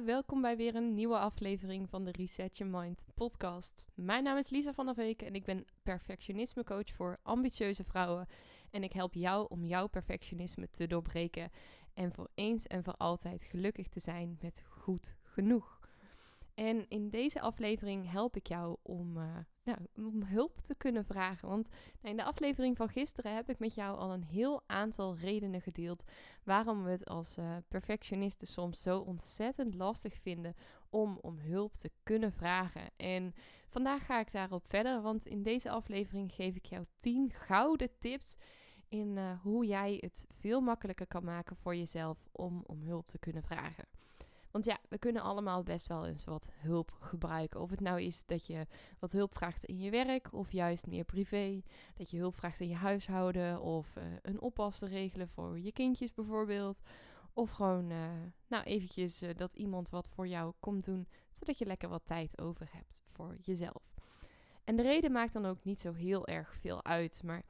Welkom bij weer een nieuwe aflevering van de Reset Your Mind podcast. Mijn naam is Lisa van der Veken en ik ben perfectionisme coach voor ambitieuze vrouwen. En ik help jou om jouw perfectionisme te doorbreken en voor eens en voor altijd gelukkig te zijn met goed genoeg. En in deze aflevering help ik jou om, uh, om hulp te kunnen vragen. Want nou, in de aflevering van gisteren heb ik met jou al een heel aantal redenen gedeeld waarom we het als uh, perfectionisten soms zo ontzettend lastig vinden om om hulp te kunnen vragen. En vandaag ga ik daarop verder, want in deze aflevering geef ik jou 10 gouden tips in uh, hoe jij het veel makkelijker kan maken voor jezelf om om hulp te kunnen vragen. Want ja, we kunnen allemaal best wel eens wat hulp gebruiken. Of het nou is dat je wat hulp vraagt in je werk, of juist meer privé. Dat je hulp vraagt in je huishouden, of uh, een oppas te regelen voor je kindjes bijvoorbeeld. Of gewoon, uh, nou eventjes uh, dat iemand wat voor jou komt doen, zodat je lekker wat tijd over hebt voor jezelf. En de reden maakt dan ook niet zo heel erg veel uit, maar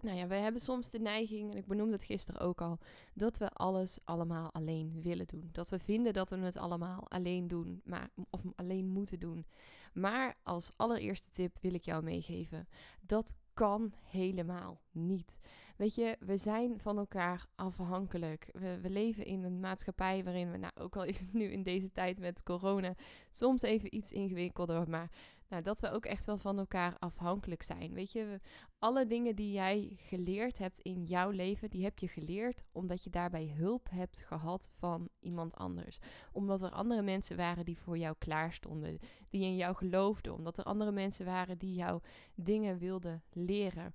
nou ja, we hebben soms de neiging, en ik benoemde het gisteren ook al, dat we alles allemaal alleen willen doen. Dat we vinden dat we het allemaal alleen doen, maar, of alleen moeten doen. Maar als allereerste tip wil ik jou meegeven: dat kan helemaal niet. Weet je, we zijn van elkaar afhankelijk. We, we, leven in een maatschappij waarin we, nou, ook al is het nu in deze tijd met corona, soms even iets ingewikkelder, maar nou, dat we ook echt wel van elkaar afhankelijk zijn. Weet je, alle dingen die jij geleerd hebt in jouw leven, die heb je geleerd omdat je daarbij hulp hebt gehad van iemand anders. Omdat er andere mensen waren die voor jou klaar stonden, die in jou geloofden. Omdat er andere mensen waren die jou dingen wilden leren.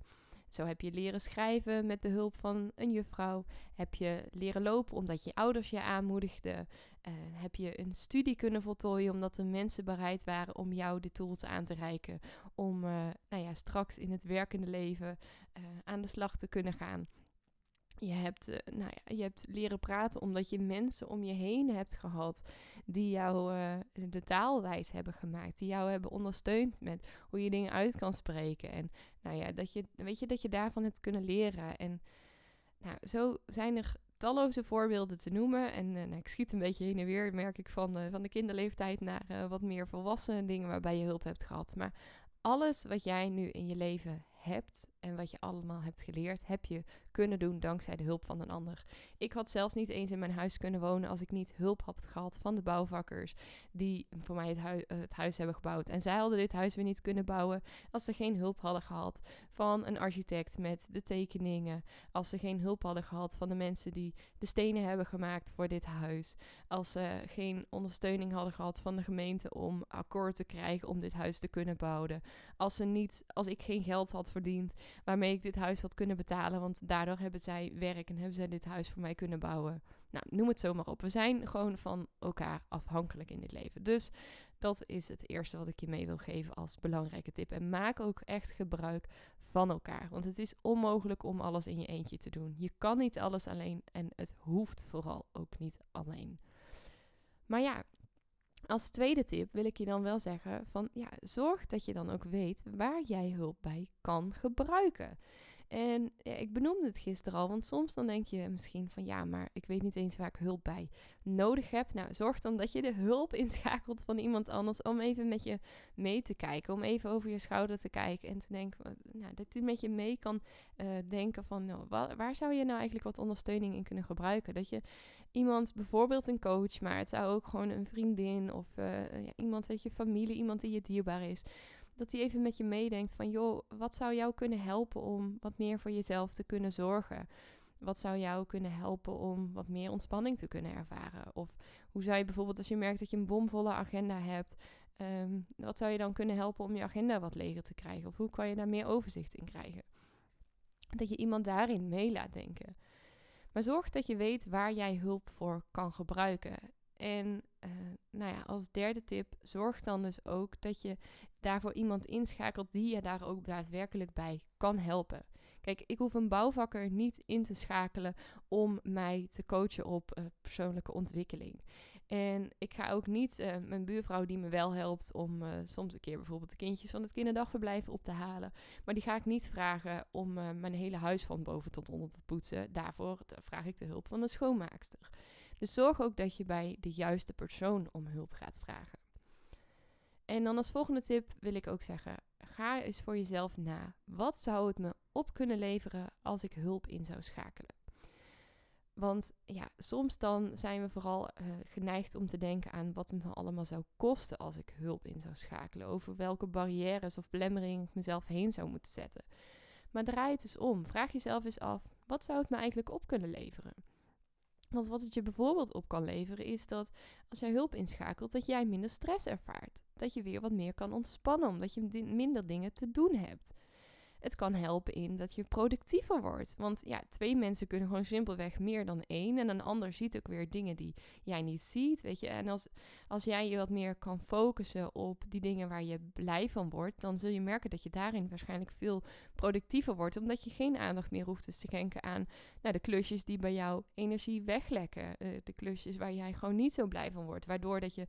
Zo heb je leren schrijven met behulp van een juffrouw. Heb je leren lopen omdat je ouders je aanmoedigden. Uh, heb je een studie kunnen voltooien omdat er mensen bereid waren om jou de tools aan te reiken. Om uh, nou ja, straks in het werkende leven uh, aan de slag te kunnen gaan. Je hebt, uh, nou ja, je hebt leren praten omdat je mensen om je heen hebt gehad die jou uh, de taalwijs hebben gemaakt. Die jou hebben ondersteund met hoe je dingen uit kan spreken. En nou ja, dat je, weet je, dat je daarvan hebt kunnen leren. En nou, zo zijn er talloze voorbeelden te noemen. En uh, nou, ik schiet een beetje heen en weer, merk ik, van, van de kinderleeftijd naar wat meer volwassen dingen waarbij je hulp hebt gehad. Maar alles wat jij nu in je leven hebt en wat je allemaal hebt geleerd, heb je kunnen doen dankzij de hulp van een ander. Ik had zelfs niet eens in mijn huis kunnen wonen als ik niet hulp had gehad van de bouwvakkers die voor mij het, hui het huis hebben gebouwd. En zij hadden dit huis weer niet kunnen bouwen als ze geen hulp hadden gehad van een architect met de tekeningen. Als ze geen hulp hadden gehad van de mensen die de stenen hebben gemaakt voor dit huis. Als ze geen ondersteuning hadden gehad van de gemeente om akkoord te krijgen om dit huis te kunnen bouwen. Als, ze niet, als ik geen geld had verdiend waarmee ik dit huis had kunnen betalen. Want daardoor hebben zij werk en hebben zij dit huis voor mij kunnen bouwen. Nou, noem het zomaar op. We zijn gewoon van elkaar afhankelijk in dit leven. Dus dat is het eerste wat ik je mee wil geven als belangrijke tip. En maak ook echt gebruik van elkaar. Want het is onmogelijk om alles in je eentje te doen. Je kan niet alles alleen en het hoeft vooral ook niet alleen. Maar ja, als tweede tip wil ik je dan wel zeggen van ja, zorg dat je dan ook weet waar jij hulp bij kan gebruiken. En ja, ik benoemde het gisteren al, want soms dan denk je misschien van ja, maar ik weet niet eens waar ik hulp bij nodig heb. Nou, zorg dan dat je de hulp inschakelt van iemand anders om even met je mee te kijken. Om even over je schouder te kijken en te denken, nou, dat die met je mee kan uh, denken van nou, waar, zou je nou eigenlijk wat ondersteuning in kunnen gebruiken? Dat je iemand, bijvoorbeeld een coach, maar het zou ook gewoon een vriendin of uh, ja, iemand uit je familie, iemand die je dierbaar is dat hij even met je meedenkt van joh, wat zou jou kunnen helpen om wat meer voor jezelf te kunnen zorgen? Wat zou jou kunnen helpen om wat meer ontspanning te kunnen ervaren? Of hoe zou je bijvoorbeeld als je merkt dat je een bomvolle agenda hebt, um, wat zou je dan kunnen helpen om je agenda wat leger te krijgen? Of hoe kan je daar meer overzicht in krijgen? Dat je iemand daarin mee laat denken. Maar zorg dat je weet waar jij hulp voor kan gebruiken. En uh, nou ja, als derde tip, zorg dan dus ook dat je daarvoor iemand inschakelt die je daar ook daadwerkelijk bij kan helpen. Kijk, ik hoef een bouwvakker niet in te schakelen om mij te coachen op uh, persoonlijke ontwikkeling. En ik ga ook niet uh, mijn buurvrouw die me wel helpt om soms een keer bijvoorbeeld de kindjes van het kinderdagverblijf op te halen. Maar die ga ik niet vragen om mijn hele huis van boven tot onder te poetsen. Daarvoor vraag ik de hulp van een schoonmaakster. Dus zorg ook dat je bij de juiste persoon om hulp gaat vragen. En dan als volgende tip wil ik ook zeggen: ga eens voor jezelf na. Wat zou het me op kunnen leveren als ik hulp in zou schakelen? Want ja, soms dan zijn we vooral uh, geneigd om te denken aan wat het me allemaal zou kosten als ik hulp in zou schakelen. Over welke barrières of belemmeringen ik mezelf heen zou moeten zetten. Maar draai het eens om. Vraag jezelf eens af, wat zou het me eigenlijk op kunnen leveren? Want wat het je bijvoorbeeld op kan leveren is dat als jij hulp inschakelt, dat jij minder stress ervaart. Dat je weer wat meer kan ontspannen omdat je minder dingen te doen hebt. Het kan helpen in dat je productiever wordt. Want ja, twee mensen kunnen gewoon simpelweg meer dan één. En een ander ziet ook weer dingen die jij niet ziet. Weet je, en als, als jij je wat meer kan focussen op die dingen waar je blij van wordt, dan zul je merken dat je daarin waarschijnlijk veel productiever wordt. Omdat je geen aandacht meer hoeft te schenken aan nou, de klusjes die bij jou energie weglekken. Uh, de klusjes waar jij gewoon niet zo blij van wordt. Waardoor dat je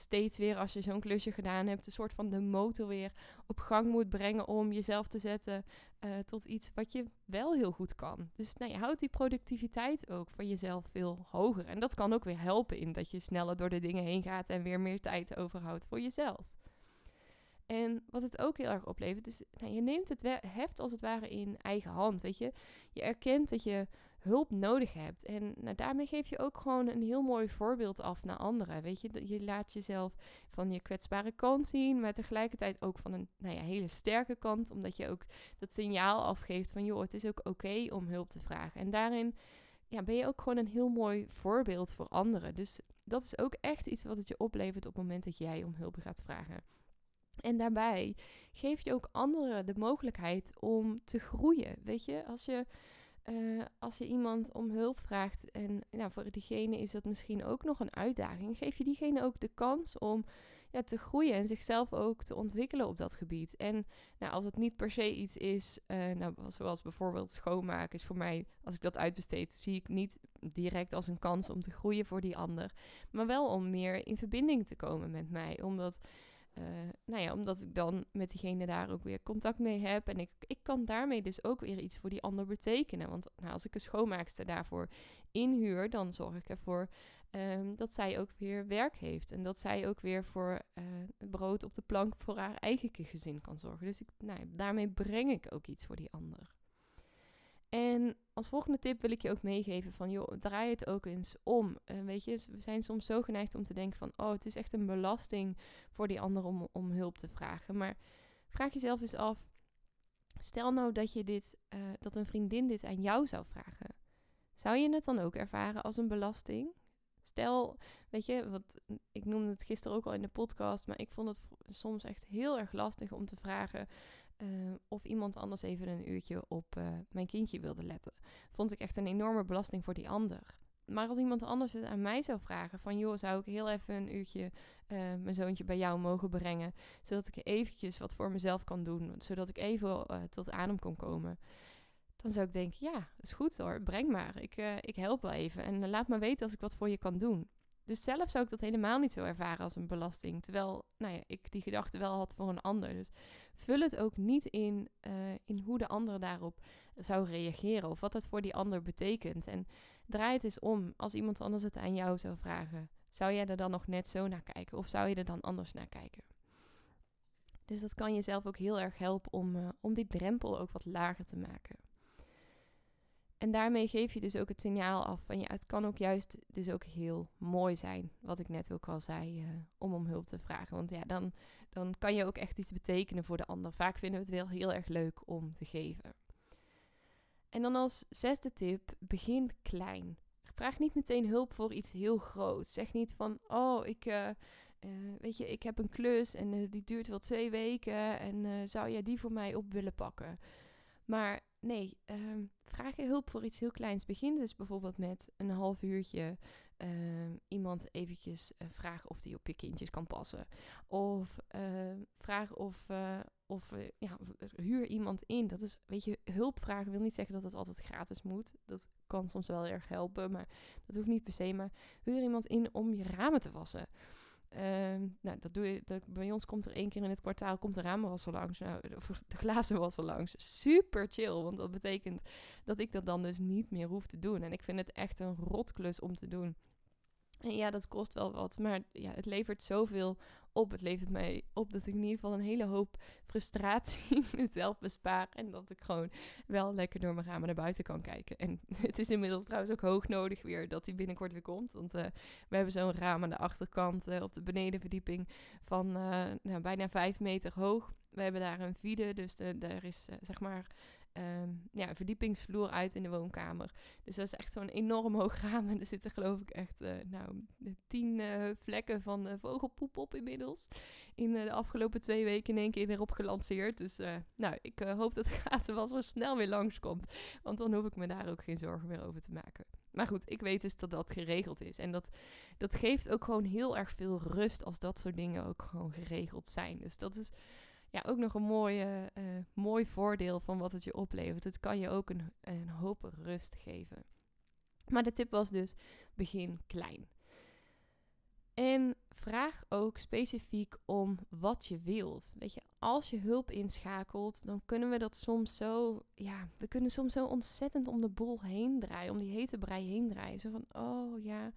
steeds weer, als je zo'n klusje gedaan hebt, een soort van de motor weer op gang moet brengen om jezelf te zetten uh, tot iets wat je wel heel goed kan. Dus nou, je houdt die productiviteit ook van jezelf veel hoger. En dat kan ook weer helpen in dat je sneller door de dingen heen gaat en weer meer tijd overhoudt voor jezelf. En wat het ook heel erg oplevert, is nou, je neemt het heft als het ware in eigen hand. Weet je, je erkent dat je hulp nodig hebt. En nou, daarmee geef je ook gewoon een heel mooi voorbeeld af naar anderen. Weet je, je laat jezelf van je kwetsbare kant zien, maar tegelijkertijd ook van een nou ja, hele sterke kant, omdat je ook dat signaal afgeeft van joh, het is ook oké om hulp te vragen. En daarin ja, ben je ook gewoon een heel mooi voorbeeld voor anderen. Dus dat is ook echt iets wat het je oplevert op het moment dat jij om hulp gaat vragen. En daarbij geef je ook anderen de mogelijkheid om te groeien. Weet je, als je uh, als je iemand om hulp vraagt en nou, voor diegene is dat misschien ook nog een uitdaging, geef je diegene ook de kans om ja, te groeien en zichzelf ook te ontwikkelen op dat gebied. En nou, als het niet per se iets is, uh, nou, zoals bijvoorbeeld schoonmaken, is voor mij, als ik dat uitbesteed, zie ik niet direct als een kans om te groeien voor die ander, maar wel om meer in verbinding te komen met mij, omdat uh, nou ja, omdat ik dan met diegene daar ook weer contact mee heb. En ik, ik kan daarmee dus ook weer iets voor die ander betekenen. Want nou, als ik een schoonmaakster daarvoor inhuur, dan zorg ik ervoor um, dat zij ook weer werk heeft. En dat zij ook weer voor uh, brood op de plank voor haar eigen gezin kan zorgen. Dus ik, nou, daarmee breng ik ook iets voor die ander. En als volgende tip wil ik je ook meegeven van, joh, draai het ook eens om. Uh, weet je, we zijn soms zo geneigd om te denken van, oh, het is echt een belasting voor die ander om, hulp te vragen. Maar vraag jezelf eens af, stel nou dat je dit, uh, dat een vriendin dit aan jou zou vragen. Zou je het dan ook ervaren als een belasting? Stel, weet je, wat, ik noemde het gisteren ook al in de podcast, maar ik vond het soms echt heel erg lastig om te vragen uh, of iemand anders even een uurtje op uh, mijn kindje wilde letten. Vond ik echt een enorme belasting voor die ander. Maar als iemand anders het aan mij zou vragen van joh, zou ik heel even een uurtje uh, mijn zoontje bij jou mogen brengen, zodat ik eventjes wat voor mezelf kan doen, zodat ik even tot adem kon komen. Dan zou ik denken, ja, is goed hoor, breng maar. Ik, ik help wel even en laat me weten als ik wat voor je kan doen. Dus zelf zou ik dat helemaal niet zo ervaren als een belasting. Terwijl nou ja, ik die gedachte wel had voor een ander. Dus vul het ook niet in, uh, in hoe de ander daarop zou reageren. Of wat dat voor die ander betekent. En draai het eens om. Als iemand anders het aan jou zou vragen. Zou jij er dan nog net zo naar kijken? Of zou je er dan anders naar kijken? Dus dat kan jezelf ook heel erg helpen om, uh, om die drempel ook wat lager te maken. En daarmee geef je dus ook het signaal af van ja, het kan ook juist dus ook heel mooi zijn, wat ik net ook al zei, uh, om om hulp te vragen. Want ja, dan, dan kan je ook echt iets betekenen voor de ander. Vaak vinden we het wel heel erg leuk om te geven. En dan als zesde tip, begin klein. Vraag niet meteen hulp voor iets heel groots. Zeg niet van, oh, ik, uh, uh, weet je, ik heb een klus en die duurt wel twee weken en zou jij die voor mij op willen pakken? Maar nee, um, vraag je hulp voor iets heel kleins. Begin dus bijvoorbeeld met een half uurtje ehm, iemand eventjes uh, vragen of die op je kindjes kan passen. Of ehm, vragen of, uh, of ja, huur iemand in. Dat is, weet je, hulp vragen wil niet zeggen dat het altijd gratis moet. Dat kan soms wel erg helpen, maar dat hoeft niet per se. Maar huur iemand in om je ramen te wassen. Ehm, nou, dat doe je. Dat, bij ons komt er één keer in het kwartaal komt de ramenwasser langs. Nou, of de glazenwasser langs. Super chill. Want dat betekent dat ik dat dan dus niet meer hoef te doen. En ik vind het echt een rotklus om te doen. En ja, dat kost wel wat. Maar ja, het levert zoveel op. Het levert mij op dat ik in ieder geval een hele hoop frustratie mezelf bespaar. En dat ik gewoon wel lekker door mijn ramen naar buiten kan kijken. En het is inmiddels trouwens ook hoog nodig weer dat die binnenkort weer komt. Want uh, we hebben zo'n raam aan de achterkant uh, op de benedenverdieping van uh, nou, bijna vijf meter hoog. We hebben daar een vide, dus de, daar is zeg maar um, ja, verdiepingsvloer uit in de woonkamer. Dus dat is echt zo'n enorm hoog raam. En er zitten geloof ik echt uh, nou, tien uh, vlekken van uh, vogelpoep op inmiddels. In de afgelopen twee weken in één keer erop gelanceerd. Dus nou, ik hoop dat de zo snel weer langskomt. Want dan hoef ik me daar ook geen zorgen meer over te maken. Maar goed, ik weet dus dat dat geregeld is. En dat, dat geeft ook gewoon heel erg veel rust als dat soort dingen ook gewoon geregeld zijn. Dus dat is ja, ook nog een mooie, uh, mooi voordeel van wat het je oplevert. Het kan je ook een, een hoop rust geven. Maar de tip was dus: begin klein. En vraag ook specifiek om wat je wilt. Weet je, als je hulp inschakelt, dan kunnen we dat soms zo, ja, we kunnen soms zo ontzettend om de boel heen draaien, om die hete brei heen draaien. Zo van, oh ja,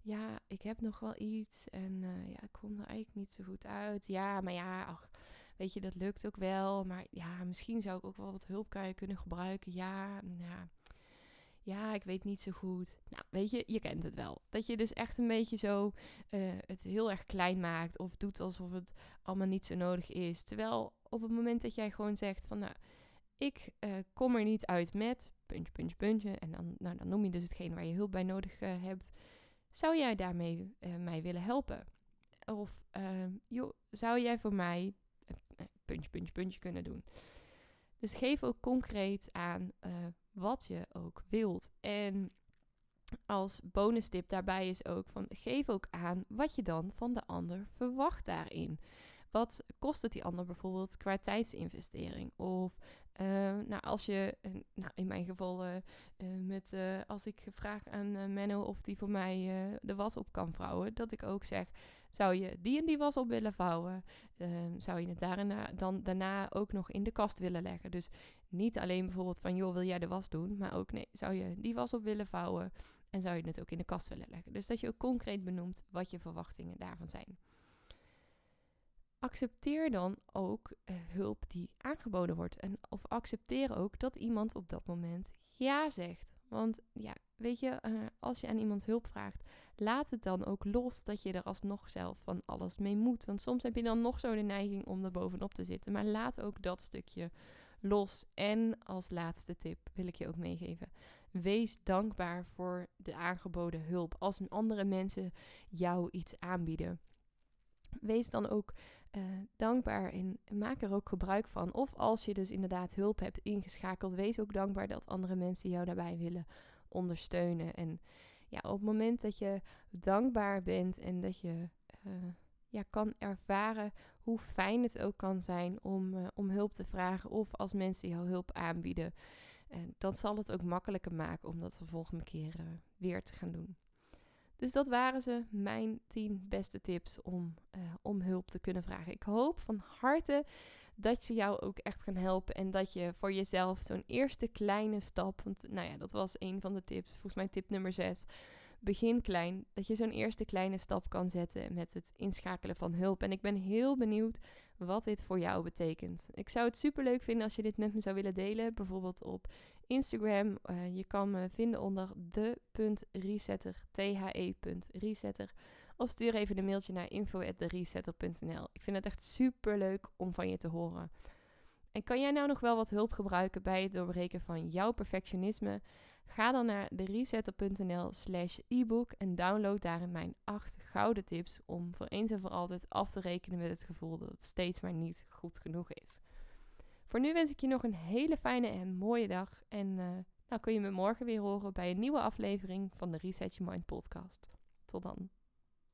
ja, ik heb nog wel iets en uh, ja, ik kom er eigenlijk niet zo goed uit. Ja, maar ja, ach, weet je, dat lukt ook wel. Maar ja, misschien zou ik ook wel wat hulp kunnen gebruiken. Ja, ja, ja, ik weet niet zo goed. Nou, weet je, je kent het wel. Dat je dus echt een beetje zo uh, het heel erg klein maakt. Of doet alsof het allemaal niet zo nodig is. Terwijl op het moment dat jij gewoon zegt van, nou, ik uh, kom er niet uit met puntje, puntje, puntje. En dan, nou, dan noem je dus hetgeen waar je hulp bij nodig uh, hebt. Zou jij daarmee mij willen helpen? Of, joh, zou jij voor mij puntje, puntje, puntje kunnen doen. Dus geef ook concreet aan uh, wat je ook wilt. En als bonus tip daarbij is ook van geef ook aan wat je dan van de ander verwacht daarin. Wat kost het die ander bijvoorbeeld qua tijdsinvestering? Of uh, nou, als je, uh, nou, in mijn geval, uh, met, als ik vraag aan Menno of die voor mij de was op kan vouwen, dat ik ook zeg: zou je die en die was op willen vouwen? Ehm, zou je het daarna, dan daarna ook nog in de kast willen leggen? Dus niet alleen bijvoorbeeld van, joh, wil jij de was doen? Maar ook, nee, zou je die was op willen vouwen? En zou je het ook in de kast willen leggen? Dus dat je ook concreet benoemt wat je verwachtingen daarvan zijn. Accepteer dan ook uh, hulp die aangeboden wordt. En, of accepteer ook dat iemand op dat moment ja zegt. Want ja, weet je, uh, als je aan iemand hulp vraagt, laat het dan ook los dat je er alsnog zelf van alles mee moet. Want soms heb je dan nog zo de neiging om er bovenop te zitten. Maar laat ook dat stukje los. En als laatste tip wil ik je ook meegeven. Wees dankbaar voor de aangeboden hulp. Als andere mensen jou iets aanbieden. Wees dan ook uh, dankbaar en maak er ook gebruik van. Of als je dus inderdaad hulp hebt ingeschakeld, wees ook dankbaar dat andere mensen jou daarbij willen ondersteunen. En ja, op het moment dat je dankbaar bent en dat je uh, ja, kan ervaren hoe fijn het ook kan zijn om, uh, om hulp te vragen of als mensen jou hulp aanbieden, dan zal het ook makkelijker maken om dat de volgende keer weer te gaan doen. Dus dat waren ze, mijn 10 beste tips om, om hulp te kunnen vragen. Ik hoop van harte dat ze jou ook echt gaan helpen. En dat je voor jezelf zo'n eerste kleine stap. Want nou ja, dat was een van de tips. Volgens mij tip nummer 6. Begin klein. Dat je zo'n eerste kleine stap kan zetten met het inschakelen van hulp. En ik ben heel benieuwd wat dit voor jou betekent. Ik zou het super leuk vinden als je dit met me zou willen delen. Bijvoorbeeld op Instagram. Uh, je kan me vinden onder de.resetter. The.resetter. Of stuur even een mailtje naar info.theresetter.nl. Ik vind het echt super leuk om van je te horen. En kan jij nou nog wel wat hulp gebruiken bij het doorbreken van jouw perfectionisme? Ga dan naar theresetter.nl slash ebook en download daarin mijn 8 gouden tips om voor eens en voor altijd af te rekenen met het gevoel dat het steeds maar niet goed genoeg is. Voor nu wens ik je nog een hele fijne en mooie dag en uh, Nou kun je me morgen weer horen bij een nieuwe aflevering van de Reset Your Mind podcast. Tot dan.